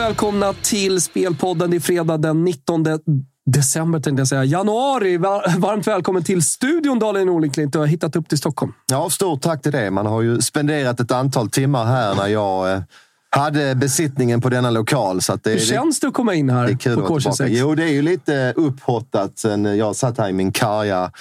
Välkomna till Spelpodden. Det är fredag den 19 december, tänkte jag säga. Januari. Varmt välkommen till studion, Daniel Norling Du har hittat upp till Stockholm. Ja, stort tack till det. Man har ju spenderat ett antal timmar här när jag eh, hade besittningen på denna lokal. Så det, Hur känns det att komma in här det är kul på. K26? Jo, det är ju lite upphottat sen jag satt här i min karga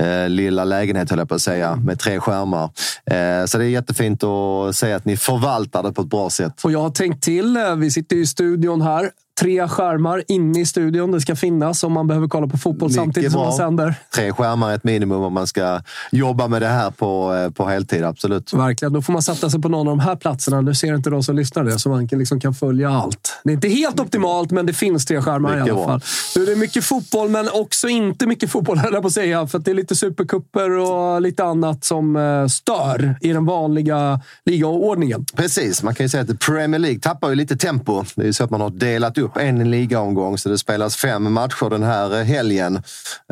eh, lilla lägenhet, höll jag på att säga, med tre skärmar. Eh, så det är jättefint att se att ni förvaltar det på ett bra sätt. Och jag har tänkt till. eh, Vi sitter i studion här. Tre skärmar inne i studion. Det ska finnas om man behöver kolla på fotboll Mycket samtidigt som bra. man sänder. Tre skärmar är ett minimum om man ska jobba med det här på, eh, på heltid, absolut. Verkligen. Då får man sätta sig på någon av de här platserna. Nu ser inte de som lyssnar det, så man kan, liksom kan följa allt. Det är inte helt optimalt, men det finns tre skärmar i alla bra. fall. Nu, det är mycket fotboll, men också inte mycket fotboll, höll jag på att säga. För att det är lite supercuper och lite annat som eh, stör i den vanliga ligaordningen. Precis, man kan ju säga att Premier League tappar ju lite tempo. Det är ju så att man har delat upp en ligaomgång så det spelas fem matcher den här eh, helgen.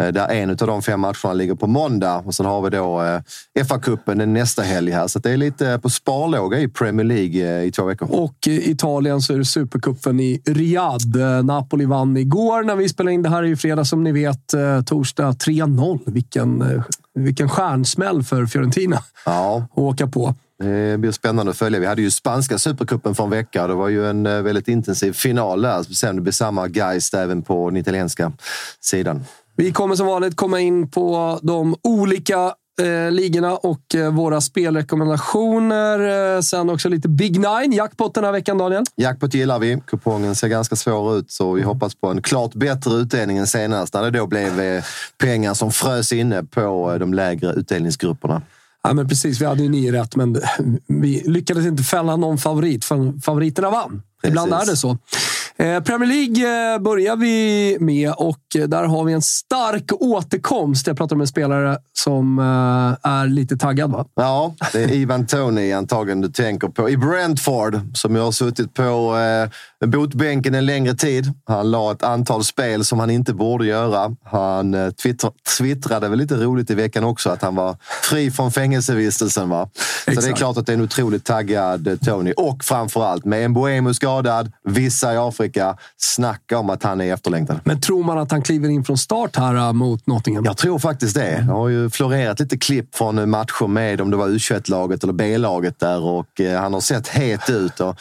eh, Där en av de fem matcherna ligger på måndag och sen har vi då eh, FA-cupen nästa helg här. Så det är lite på sparlåga i Premier League i två veckor. Och i Italien så är det supercupen i Riyadh. Napoli vann igår när vi spelade in det här i fredag som ni vet. Torsdag 3-0. Vilken, vilken stjärnsmäll för Fiorentina Ja, att åka på. Det blir spännande att följa. Vi hade ju spanska supercupen för en vecka det var ju en eh, väldigt intensiv final där. Sen det blir samma geist även på den italienska sidan. Vi kommer som vanligt komma in på de olika eh, ligorna och eh, våra spelrekommendationer. Eh, sen också lite Big Nine. Jackpot den här veckan, Daniel. Jackpot gillar vi. Kupongen ser ganska svår ut så vi hoppas på en klart bättre utdelning än senast när det då blev eh, pengar som frös inne på eh, de lägre utdelningsgrupperna. Ja, men precis, vi hade ju nio rätt, men vi lyckades inte fälla någon favorit för favoriterna vann. Ibland är det så. Eh, Premier League eh, börjar vi med och där har vi en stark återkomst. Jag pratar med en spelare som eh, är lite taggad. Va? Ja, det är Ivan Tony antagligen du tänker på. I Brentford, som jag har suttit på eh, botbänken en längre tid. Han la ett antal spel som han inte borde göra. Han eh, twittrade väl lite roligt i veckan också att han var fri från fängelsevistelsen. Va? Så det är klart att det är en otroligt taggad eh, Tony. Och framförallt med Mbuemo skadad, vissa i Afrika. Snacka om att han är efterlängtad. Men tror man att han kliver in från start här eh, mot Nottingham? Jag tror faktiskt det. Det har ju florerat lite klipp från matcher med om det var U21-laget eller B-laget där och han har sett het ut. Och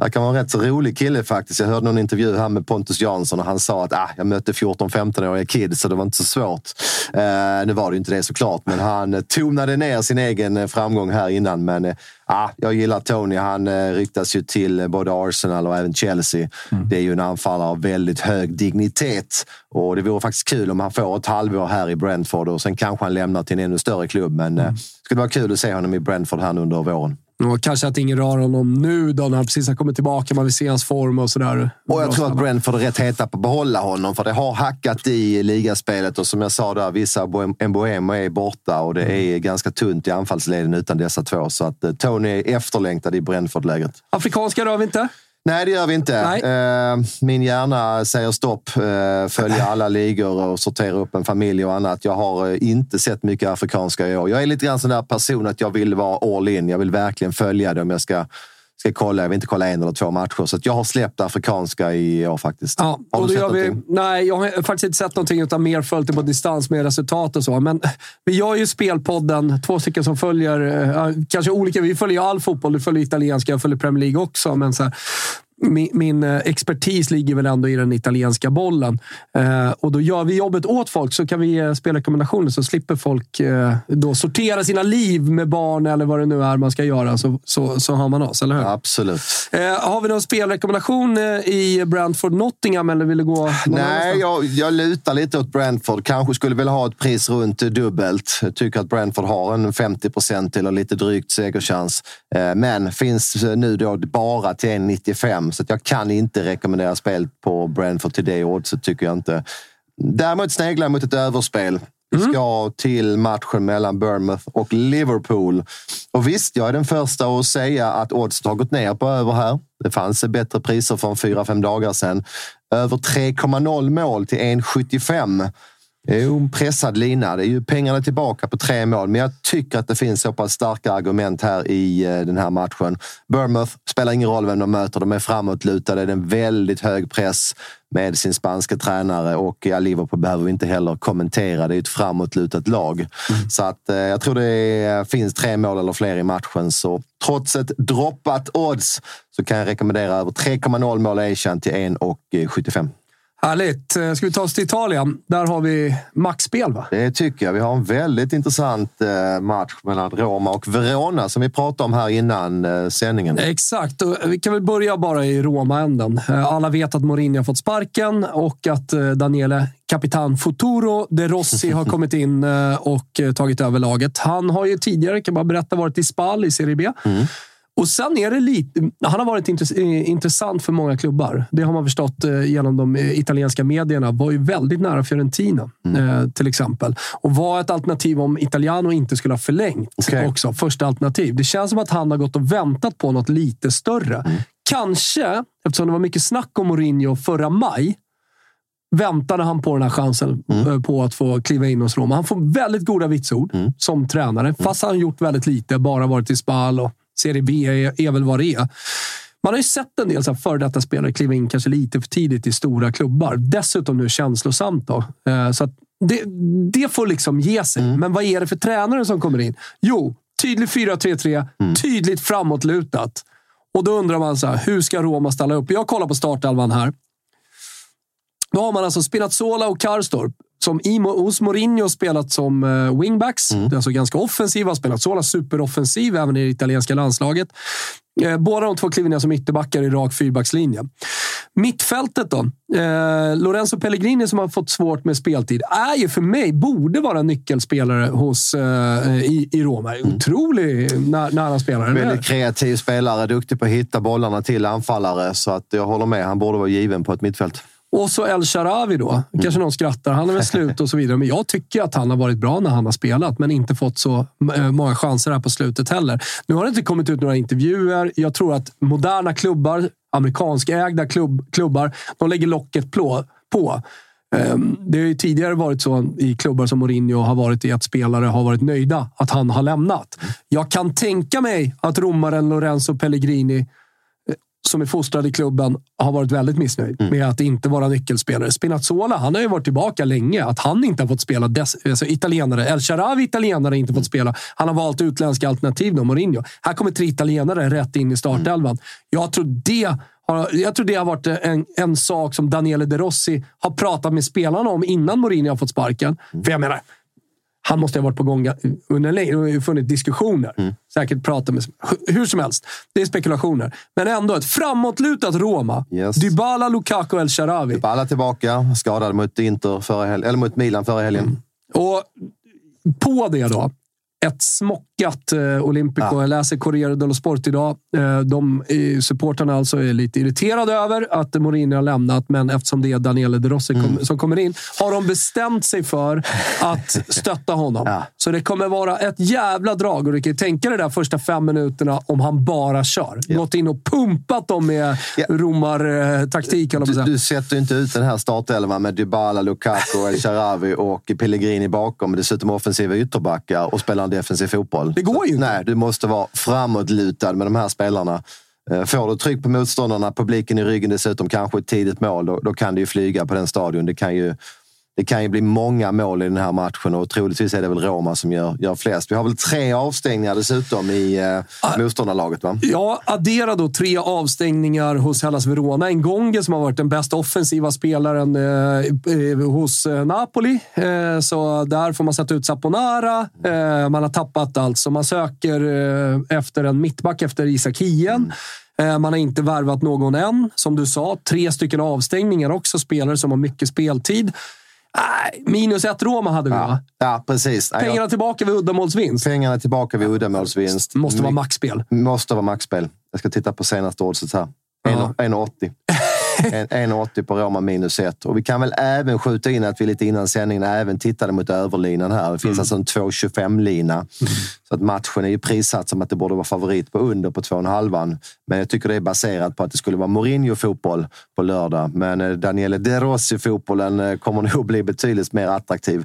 verkar vara en rätt så rolig kille faktiskt. Jag hörde någon intervju här med Pontus Jansson och han sa att ah, jag mötte 14-15-åriga kids så det var inte så svårt. Eh, nu var det ju inte det såklart, men han eh, tonade ner sin egen eh, framgång här innan. Men eh, ah, jag gillar Tony. Han eh, ryktas ju till eh, både Arsenal och även Chelsea. Det är ju en anfallare av väldigt hög dignitet och det vore faktiskt kul om han får ett halvår här i Brentford och sen kanske han lämnar till en ännu större klubb. Men eh, det skulle vara kul att se honom i Brentford här under våren. Och kanske att ingen rör honom nu då när han precis har kommit tillbaka. Man vill se hans form och sådär. Och jag tror att Brentford är rätt heta på att behålla honom för det har hackat i ligaspelet och som jag sa där, vissa Mbuemo är borta och det är ganska tunt i anfallsleden utan dessa två. Så att eh, Tony är efterlängtad i Brentford-lägret. Afrikanska rör vi inte. Nej, det gör vi inte. Nej. Eh, Min hjärna säger stopp, eh, följa alla ligor och sortera upp en familj och annat. Jag har eh, inte sett mycket afrikanska i år. Jag är lite grann sån där person att jag vill vara all in. Jag vill verkligen följa det om jag ska ska kolla. Jag vill inte kolla en eller två matcher. Så jag har släppt afrikanska i år faktiskt. Ja, har du sett vi, Nej, jag har faktiskt inte sett någonting utan mer följt det på distans med resultat och så. Men vi gör ju Spelpodden, två stycken som följer, eh, kanske olika. Vi följer all fotboll. Du följer italienska, jag följer Premier League också. Men så här, min, min, eh, expertis ligger väl ändå i den italienska bollen. Eh, och då gör vi jobbet åt folk så kan vi ge spelrekommendationer så slipper folk eh, då sortera sina liv med barn eller vad det nu är man ska göra. Så, så, så har man oss, eller hur? Absolut. Eh, har vi någon spelrekommendation eh, i Brentford-Nottingham eller vill du gå? Nej, jag, jag lutar lite åt Brentford. Kanske skulle vilja ha ett pris runt dubbelt. Jag tycker att Brentford har en 50 procent eller lite drygt segerchans. Eh, men finns nu då bara till 1,95 så jag kan inte rekommendera spel på Brentford till det oddset, tycker jag inte. Däremot sneglar jag mot ett överspel. Vi mm. ska till matchen mellan Bournemouth och Liverpool. Och visst, jag är den första att säga att oddset har gått ner på över här. Det fanns bättre priser för fyra, fem dagar sedan. Över 3,0 mål till 1,75. En pressad lina. Det är ju pengarna tillbaka på tre mål. Men jag tycker att det finns så pass starka argument här i eh, den här matchen. Bournemouth spelar ingen roll vem de möter. De är framåtlutade. Det är en väldigt hög press med sin spanska tränare och ja, Liverpool behöver vi inte heller kommentera. Det är ett framåtlutat lag. Mm. Så att, eh, jag tror det är, finns tre mål eller fler i matchen. Så trots ett droppat odds så kan jag rekommendera över 3,0 mål Asian till 1,75. Härligt. Eh, ska vi ta oss till Italien? Där har vi maxspel, va? Det tycker jag. Vi har en väldigt intressant eh, match mellan Roma och Verona som vi pratade om här innan eh, sändningen. Exakt. Vi kan väl börja bara i Roma-änden. Alla vet att Mourinho har fått sparken och att Daniele Capitan Futuro de Rossi har kommit in och tagit över laget. Han har ju tidigare, kan man berätta, varit i Spal i Serie B. Mm. Och sen är det lite... Han har varit intressant för många klubbar. Det har man förstått eh, genom de eh, italienska medierna. Var ju väldigt nära Fiorentina, mm. Eh, till exempel. Och var ett alternativ om Italiano inte skulle ha förlängt okay. också. Första alternativ. Det känns som att han har gått och väntat på något lite större. Mm. Kanske, eftersom det var mycket snack om Mourinho förra maj, väntade han på den här chansen mm. på att få kliva in hos Roma. Han får väldigt goda vitsord mm. som tränare, fast han gjort väldigt lite. Bara varit i Spal och Serie B är, är väl vad det är. Man har ju sett en del före detta spelare kliva in kanske lite för tidigt i stora klubbar. Dessutom nu känslosamt. Då. Eh, så det, det får liksom ge sig. Mm. Men vad är det för tränare som kommer in? Jo, tydlig 4-3-3, mm. tydligt framåtlutat. Och då undrar man så här, hur ska Roma ställa upp? Jag kollar på startelvan här. Då har man alltså Spinazzola och Karstorp som i, hos Mourinho spelat som uh, wingbacks. Mm. Det är alltså ganska offensiva. Spelat Sola superoffensiv även i det italienska landslaget. Eh, båda de två kliver ner som ytterbackar i rak fyrbackslinje. Mittfältet då. Eh, Lorenzo Pellegrini som har fått svårt med speltid är ju för mig, borde vara nyckelspelare hos, eh, i, i Roma. Mm. Otrolig när, nära spelare. Väldigt kreativ spelare, duktig på att hitta bollarna till anfallare. Så att jag håller med, han borde vara given på ett mittfält. Och så El Sharawi då. Kanske mm. någon skrattar. Han är väl slut och så vidare. Men jag tycker att han har varit bra när han har spelat, men inte fått så eh, många chanser här på slutet heller. Nu har det inte kommit ut några intervjuer. Jag tror att moderna klubbar, amerikanskägda klubb, klubbar, de lägger locket på. Ehm, det har ju tidigare varit så i klubbar som Mourinho har varit i att spelare har varit nöjda att han har lämnat. Jag kan tänka mig att romaren Lorenzo Pellegrini som är fostrad i klubben har varit väldigt missnöjd mm. med att inte vara nyckelspelare. Spinazzola, han har ju varit tillbaka länge. Att han inte har fått spela des, alltså italienare. El Sharawi, italienare, inte fått mm. spela. Han har valt utländska alternativ då, Mourinho. Här kommer tre italienare rätt in i startelvan. Mm. Jag tror det har, jag tror det har varit en, en sak som Daniele De Rossi har pratat med spelarna om innan Mourinho har fått sparken. Mm. För jag menar, han måste ha varit på gång under länge. Det har funnits diskussioner. Mm. Säkert pratat med... Hur som helst. Det är spekulationer. Men ändå ett framåtlutat Roma. Yes. Dybala, Lukaku, El Sharawi. Dybala tillbaka. Skadad mot, Inter förra eller mot Milan förra helgen. Mm. Och på det då ett smockat eh, Olympico. Ja. Jag läser Corriere dello Sport idag. Eh, de eh, supportrarna alltså är lite irriterade över att Mourinho har lämnat, men eftersom det är Daniele De Rossi mm. kom, som kommer in har de bestämt sig för att stötta honom. Ja. Så det kommer vara ett jävla drag. Och du kan tänka dig de där första fem minuterna om han bara kör. Ja. Gått in och pumpat dem med ja. romartaktik. Du, du sätter inte ut den här startelvan med Dybala, Lukaku, El Sharawi och Pellegrini bakom. Dessutom offensiva ytterbackar och spelar defensiv fotboll. Det går ju inte. Nej, du måste vara framåtlutad med de här spelarna. Eh, får du tryck på motståndarna, publiken i ryggen dessutom, kanske ett tidigt mål, då, då kan det ju flyga på den stadion. Det kan ju det kan ju bli många mål i den här matchen och troligtvis är det väl Roma som gör, gör flest. Vi har väl tre avstängningar dessutom i eh, ah. motståndarlaget? Va? Ja, addera då tre avstängningar hos Hellas Verona. En Gonge som har varit den bästa offensiva spelaren eh, hos eh, Napoli. Eh, så där får man sätta ut Saponara. Eh, man har tappat alltså. Man söker eh, efter en mittback efter Isak Hien. Mm. Man har inte värvat någon än. Som du sa, tre stycken avstängningar också. Spelare som har mycket speltid. Nej, minus ett Roma hade vi, ja. va? Ja, precis. Pengarna jag... tillbaka vid uddamålsvinst. Pengarna tillbaka vid uddamålsvinst. Måste vara maxspel. Måste vara maxspel. Jag ska titta på senaste oddset här. 1,80. 1,80 på Roma minus 1. Och vi kan väl även skjuta in att vi lite innan sändningen även tittade mot överlinan här. Det finns mm. alltså en 2,25-lina. Mm. Så att matchen är ju prissatt som att det borde vara favorit på under på 2,5. Men jag tycker det är baserat på att det skulle vara Mourinho-fotboll på lördag. Men eh, Daniele De Rossi-fotbollen eh, kommer nog bli betydligt mer attraktiv.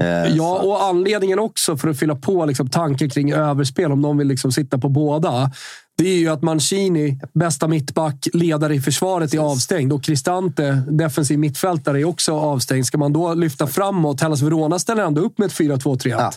Eh, ja, och anledningen också för att fylla på liksom, tanken kring överspel, om de vill liksom sitta på båda det är ju att Mancini, bästa mittback, ledare i försvaret, är avstängd. Och Cristante, defensiv mittfältare, är också avstängd. Ska man då lyfta framåt? Hellas Verona ställer ändå upp med ett 4-2-3-1. Ja.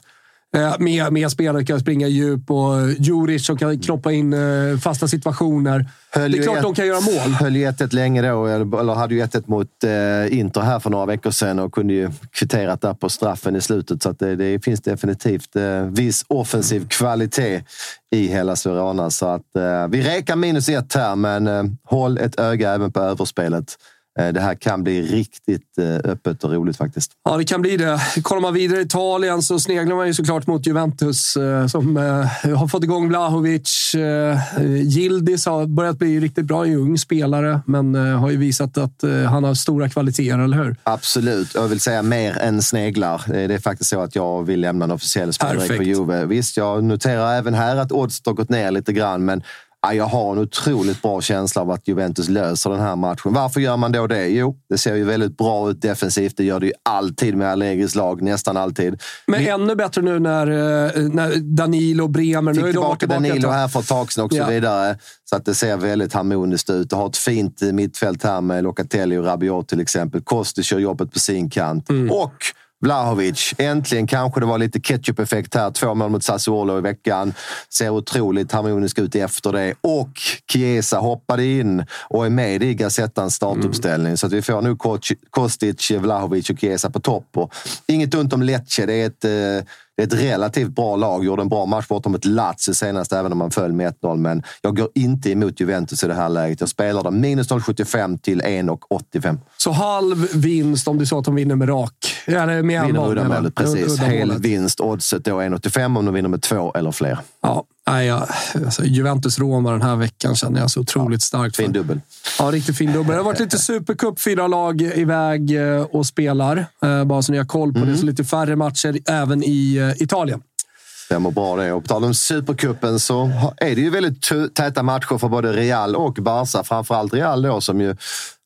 Eh, med, med spelare som kan springa djup och Juric som kan kloppa in eh, fasta situationer. Höll det är klart ett, de kan göra mål. Höll ju 1-1 länge då, eller hade ju 1-1 mot eh, Inter här för några veckor sedan och kunde ju kvitterat där på straffen i slutet. Så det, det, finns definitivt eh, viss offensiv kvalitet i hela Verona. Så att, eh, vi räkar minus ett här, men eh, håll ett öga även på överspelet. Eh, det här kan bli riktigt eh, öppet och roligt faktiskt. Ja, det kan bli det. Kollar man vidare i Italien så sneglar man ju såklart mot Juventus eh, som har fått igång Vlahovic. Gildis har börjat bli riktigt bra. En ung spelare, men har ju visat att han har stora kvaliteter, eller hur? Absolut. Jag vill säga mer än sneglar. Det är faktiskt så att jag vill lämna en officiell spelare på Juve. Visst, jag noterar även här att oddset har gått ner lite grann, men jag har en otroligt bra känsla av att Juventus löser den här matchen. Varför gör man då det? Jo, det ser ju väldigt bra ut defensivt. Det gör det ju alltid med Allegris lag, nästan alltid. Men Vi... ännu bättre nu när, eh, när Danilo, Bremer... Fick nu är tillbaka, tillbaka Danilo här för ett tag sedan och så ja. vidare. Så att det ser väldigt harmoniskt ut. Det har ett fint mittfält här med Locatelli och Rabiot till exempel. Kostic kör jobbet på sin kant. Mm. Och Vlahovic. Äntligen kanske det var lite ketchup-effekt här. Två mål mot Sassuolo i veckan. Ser otroligt harmonisk ut efter det. Och Chiesa hoppade in och är med i Gazettans startuppställning. Mm. Så att vi får nu Kostic, Vlahovic och Chiesa på topp. Och inget ont om Lecce. Det är ett eh, det är ett relativt bra lag. Gjorde en bra match bortom mot Lazio senast, även om man föll med 1-0. Men jag går inte emot Juventus i det här läget. Jag spelar dem minus 0,75 till 1,85. Så halv vinst om du sa att de vinner med rak? Eller med Vinner uddamålet, precis. Hel vinst. Oddset då 1,85 om de vinner med två eller fler. Ja, Nej, jag, alltså Juventus-Roma den här veckan känner jag så otroligt ja, starkt för. Fin dubbel. Ja, riktigt fin dubbel. Det har varit lite supercup, fyra lag iväg eh, och spelar. Eh, bara så ni har koll på mm. det. Så lite färre matcher även i eh, Italien. Stämmer bra det. Och på tal om Supercupen så är det ju väldigt täta matcher för både Real och Barca. Framförallt Real då som ju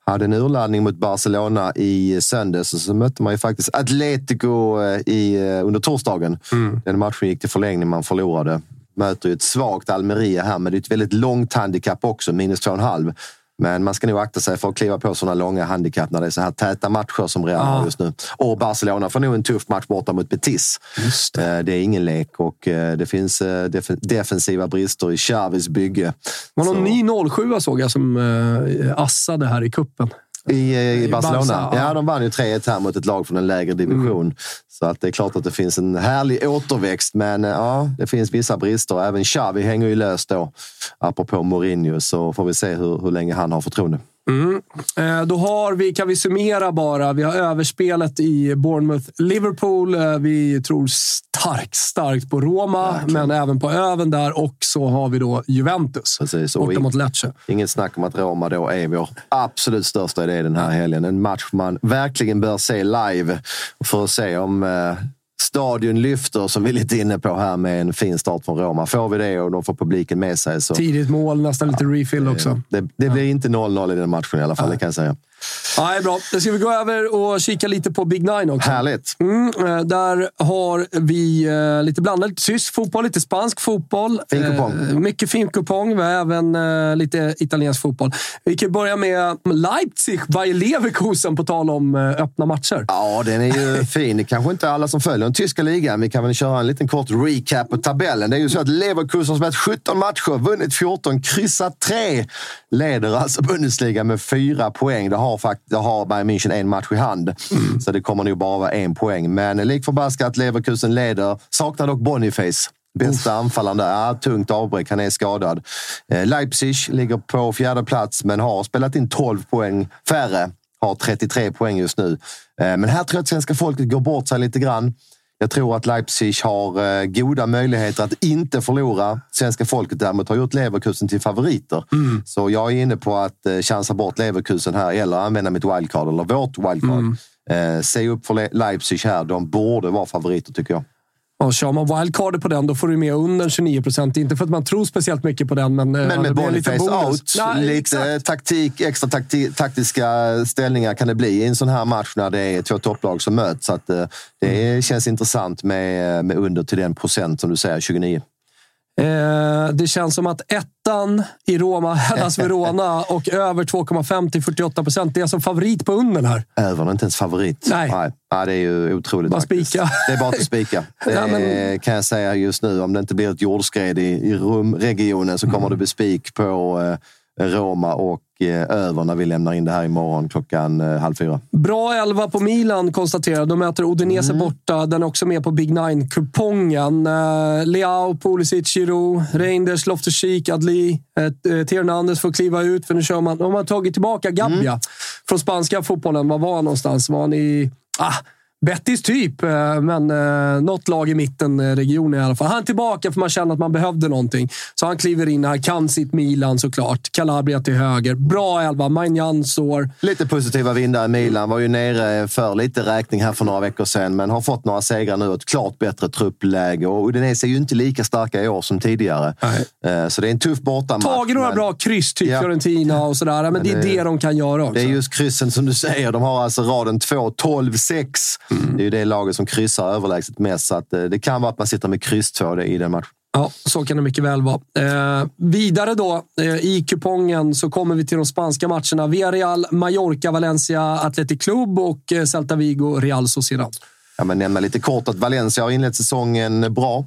hade en urladdning mot Barcelona i söndags och så mötte man ju faktiskt Atletico i, under torsdagen. Mm. Den matchen gick till förlängning, man förlorade möter ju ett svagt Almeria här, men det är ett väldigt långt handikapp också, minus två och en halv. Men man ska nog akta sig för att kliva på sådana långa handikapp när det är så här täta matcher som Real har just nu. Och Barcelona får nog en tuff match borta mot Betis. Det. Eh, det. är ingen lek och eh, det finns eh, def defensiva brister i Xavis bygge. var någon ny 07 såg jag som assade här i kuppen. I, i Barcelona? Barca, ja. ja, de vann ju 3-1 här mot ett lag från en lägre division. Mm. Så att det är klart att det finns en härlig återväxt, men eh, ja, det finns vissa brister. Även Xavi hänger ju löst då, apropå Mourinho, så får vi se hur, hur länge han har förtroende. Mm. Eh, då har vi, kan vi summera bara. Vi har överspelet i Bournemouth-Liverpool. Eh, vi tror starkt, starkt på Roma, Verkligen. men även på Öven där. Och så har vi då Juventus Precis, borta mot Lecce. Inget snack om att Roma då är vår absolut största idé den här helgen. En match man verkligen bör se live för att se om eh, stadion lyfter, som vi är lite inne på här med en fin start från Roma. Får vi det och de får publiken med sig så... Tidigt mål, nästan lite refill också. Det, det blir inte 0-0 i den matchen i alla fall, det kan jag säga. Ja, bra. Då ska vi gå över och kika lite på Big Nine också. Härligt. Mm, eh, där har vi eh, lite blandat. Lite tysk fotboll, lite spansk fotboll. Fin kupong. Eh, mycket fin kupong. Vi har även lite italiensk fotboll. Vi kan börja med Leipzig, Bayer Leverkusen, på tal om öppna matcher. Ja, den är ju fin. Det kanske inte alla som följer den tyska ligan. Vi kan väl köra en liten kort recap på tabellen. Det är ju så att Leverkusen har spelat 17 matcher, vunnit 14, kryssat 3. Leder alltså Bundesliga med fyra poäng. Det har, fakt det har Bayern München en match i hand. Mm. Så det kommer nog bara vara en poäng. Men lik förbaskat, Leverkusen leder. Saknar dock Boniface. Bästa anfallaren där. Ja, tungt avbräck. Han är skadad. Eh, Leipzig ligger på fjärde plats, men har spelat in 12 poäng färre. Har 33 poäng just nu. Eh, men här tror jag att svenska folket går bort sig lite grann. Jag tror att Leipzig har eh, goda möjligheter att inte förlora. Svenska folket däremot har gjort Leverkusen till favoriter. Mm. Så jag är inne på att eh, chansa bort Leverkusen här eller använda mitt wildcard, eller vårt wildcard. Mm. Eh, se upp för Leipzig här. De borde vara favoriter tycker jag. Och kör man wildcardet på den, då får du med under 29 procent. Inte för att man tror speciellt mycket på den, men... Eh, men med Boniface out, Nej, lite taktik, extra takti, taktiska ställningar kan det bli i en sån här match när det är två topplag som möts. Så att, eh, det mm. känns intressant med, med under till den procent som du säger, 29. Eh, det känns som att ettan i Roma, Hellas Verona och över 2,5 till 48 procent. Det är som favorit på under här. Övern är inte ens favorit. Nej. Nej. Ja, det är ju otroligt Bara spika. Det är bara att spika. Det ja, men... kan jag säga just nu. Om det inte blir ett jordskred i, i Romregionen så kommer mm. det bli spik på eh, Roma och eh, över när vi lämnar in det här imorgon klockan eh, halv fyra. Bra elva på Milan konstaterar. De möter Udinese mm. borta. Den är också med på Big Nine-kupongen. Uh, Leao, Pulisic, Giroud, Reinders, Loftus-Cheek, Adli. Uh, Hernandez får kliva ut för nu kör man. De har tagit tillbaka Gabbia mm. från spanska fotbollen. Var var han någonstans? Var han i... Ah, Bettis typ, eh, men eh, något lag i mitten eh, regionen i alla fall. Han är tillbaka för man känner att man behövde någonting. Så han kliver in här, kan sitt Milan såklart. Calabria till höger. Bra elva, Magnan sår. Lite positiva vindar i Milan. Var ju nere för lite räkning här för några veckor sedan, men har fått några segrar nu. Ett klart bättre truppläge och Udinese är ju inte lika starka i år som tidigare. Nej. Så det är en tuff bortamatch. Tagit några men... bra kryss, typ ja. Fiorentina och sådär. Men, men det är det, det de kan göra också. Det är just kryssen som du säger. De har alltså raden 2, 12, 6. Mm. Det är ju det laget som kryssar överlägset mest, så att, eh, det kan vara att man sitter med kryss 2 i den matchen. Ja, så kan det mycket väl vara. Eh, vidare då eh, i kupongen så kommer vi till de spanska matcherna. Villarreal, Mallorca, Valencia, Athletic Club och eh, Celta Vigo, Real Sociedad. Ja, men nämna lite kort att Valencia har inlett säsongen bra.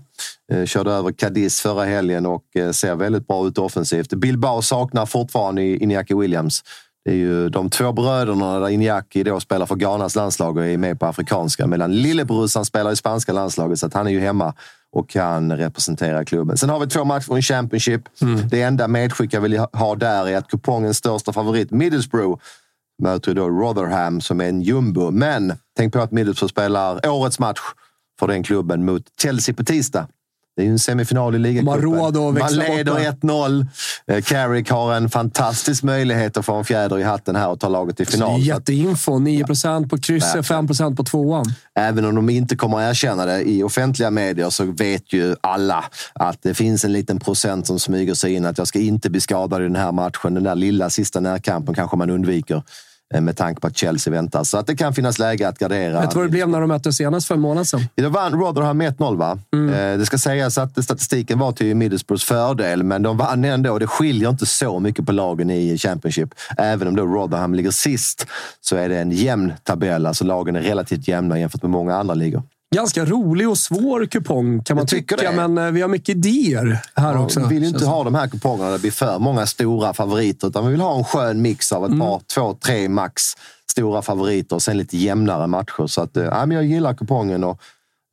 Eh, körde över Cadiz förra helgen och ser väldigt bra ut offensivt. Bilbao saknar fortfarande Iñaki Williams. Det är ju de två bröderna där Iñaki då spelar för Ghanas landslag och är med på afrikanska. Medan lillebrorsan spelar i spanska landslaget så att han är ju hemma och kan representera klubben. Sen har vi två matcher i Championship. Mm. Det enda medskick jag vill ha där är att kupongens största favorit Middlesbrough möter då Rotherham som är en jumbo. Men tänk på att Middlesbrough spelar årets match för den klubben mot Chelsea på tisdag. Det är ju en semifinal i ligacupen. Man, leder 1-0. Eh, Carrick har en fantastisk möjlighet att få en fjäder i hatten här och ta laget till final. Det är jätteinfo. 9 procent på krysset, 5 procent på tvåan. Även om de inte kommer att erkänna det i offentliga medier så vet ju alla att det finns en liten procent som smyger sig in att jag ska inte bli skadad i den här matchen. Den där lilla sista närkampen kanske man undviker. Eh, med tanke på att Chelsea väntar. Så att det kan finnas läge att gardera. Vet du vad det blev när de möttes senast för en månad sedan? Då vann Rotherham med 1-0 va? Mm. Eh, det ska sägas att statistiken var till Middlesbroughs fördel, men de vann ändå. Det skiljer inte så mycket på lagen i Championship. Även om då Rotherham ligger sist så är det en jämn tabell. Alltså lagen är relativt jämna jämfört med många andra ligor. Ganska rolig och svår kupong kan man tycka, det. men eh, vi har mycket idéer här ja, också. Vi vill inte ha de här kupongerna där det blir för många stora favoriter, utan vi vill ha en skön mix av ett mm. par, två, tre max stora favoriter och sen lite jämnare matcher. Så att, äh, jag gillar kupongen och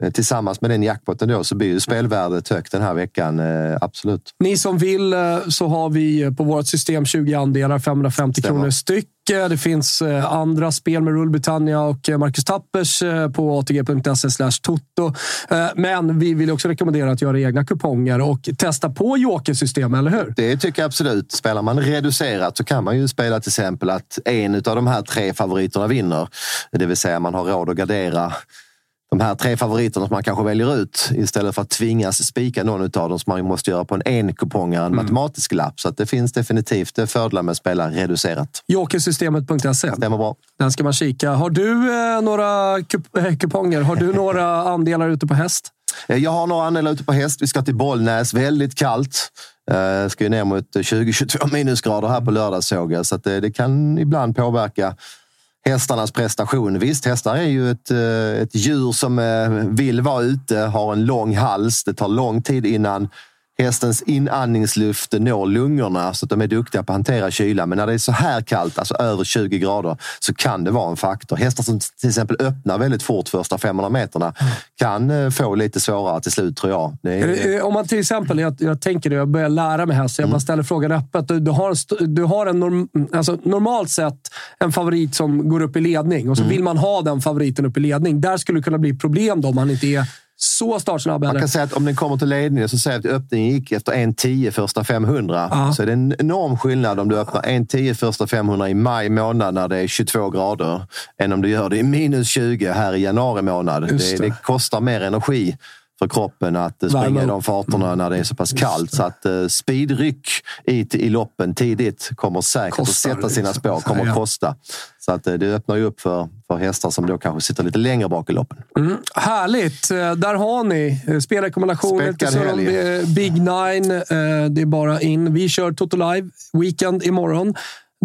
Eh, tillsammans med den jackpoten då så blir ju spelvärdet högt den här veckan. Eh, absolut. Ni som vill eh, så har vi på vårt system 20 andelar, 550 Stämmer. kronor styck. Det finns eh, andra spel med Rule Britannia och eh, Marcus Tappers eh, på atg.se toto. Men vi vill också rekommendera att göra egna kuponger och testa på jokersystem, eller hur? Det tycker jag absolut. Spelar man reducerat så kan man ju spela till exempel att en av de här tre favoriterna vinner. Det vill säga man har råd att gardera de här tre favoriterna som man kanske väljer ut istället för att tvingas spika någon av dem som man måste göra på en enkupongare, en mm. matematisk lapp. Så det finns definitivt fördelar med att spela reducerat. Jokersystemet.se. Stämmer bra. Den ska man kika. Har du eh, några kup eh, kuponger? Har du några andelar ute på häst? Eh, jag har några andelar ute på häst. Vi ska till Bollnäs. Väldigt kallt. Eh, ska ju ner mot 20-22 minusgrader här på lördag såg jag. Så det, det kan ibland påverka hästarnas prestation. Visst, hästar är ju ett, eh, ett djur som eh, vill vara ute, har en lång hals. Det tar lång tid innan hästens inandningsluft når lungorna så att de är duktiga på att hantera kyla. Men när det är så här kallt, alltså över 20 grader, så kan det vara en faktor. Hästar som till exempel öppnar väldigt fort första 500 meterna kan eh, få lite svårare till slut, tror jag. Är... Om man till exempel, jag, jag tänker det, jag börjar lära mig häst, jag bara mm. ställer frågan öppet. Du, du har, du har en norm, alltså, normalt sett en favorit som går upp i ledning och så mm. vill man ha den favoriten upp i ledning. Där skulle det kunna bli problem då om man inte är så startsnabb Man kan säga att om den kommer till ledningen, så säger att öppningen gick efter 1.10 första 500. Ja. Så är det en enorm skillnad om du öppnar 1.10 första 500 i maj månad när det är 22 grader, än om du gör det i minus 20 här i januari månad. Det. Det, det kostar mer energi för kroppen att eh, springa i de farterna mm. när det är så pass kallt. Så att uh, speedryck i, i loppen tidigt kommer säkert Kostar, att sätta sina spår, kommer att kosta. Så att uh, det öppnar ju upp för, för hästar som då kanske sitter lite längre bak i loppen. Mm, härligt! Där har ni spelrekommendationer till Big Nine. Det är bara in. Vi kör Toto Live Weekend imorgon.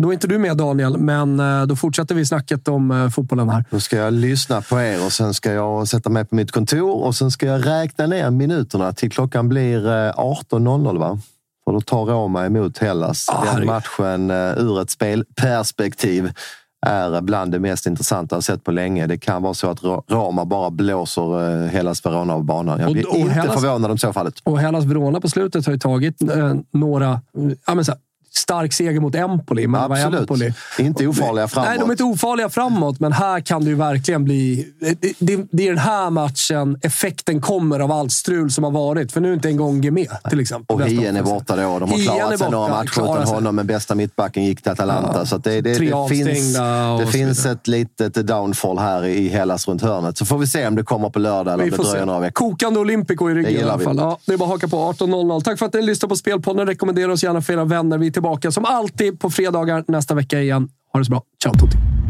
Då är inte du med Daniel, men eh, då fortsätter vi snacket om eh, fotbollen här. Då ska jag lyssna på er och sen ska jag sätta mig på mitt kontor och sen ska jag räkna ner minuterna till klockan blir 18.00 eh, va? För då tar Roma emot Hellas. Ah, Den matchen ur ett spelperspektiv är bland det mest intressanta jag sett på länge. Det kan vara så att Roma bara blåser Hellas Verona av banan. Jag blir och, och inte Hellas, förvånad om så fallet. Och Hellas Verona på slutet har ju tagit eh, några ja, men så här, stark seger mot Empoli. Men Absolut. Empoli. Inte ofarliga framåt. Nej, de är inte ofarliga framåt, men här kan det ju verkligen bli... Det, det, är den här matchen effekten kommer av allt strul som har varit. För nu är inte en gång med, till exempel. Och Hien är borta då. De har klarat sig några matcher utan honom, men bästa mittbacken gick till Atalanta. Ja. Så det, det, det finns, det finns ett litet downfall här i Hellas runt hörnet. Så får vi se om det kommer på lördag eller om det dröjer några veckor. Kokande Olympico i ryggen i alla fall. Ja, det är bara att haka på 18.00. Tack för att ni lyssnade på Spelpodden. Rekommendera oss gärna för era vänner. Vi är tillbaka som alltid på fredagar nästa vecka igen. Ha det så bra. Ciao Tutti!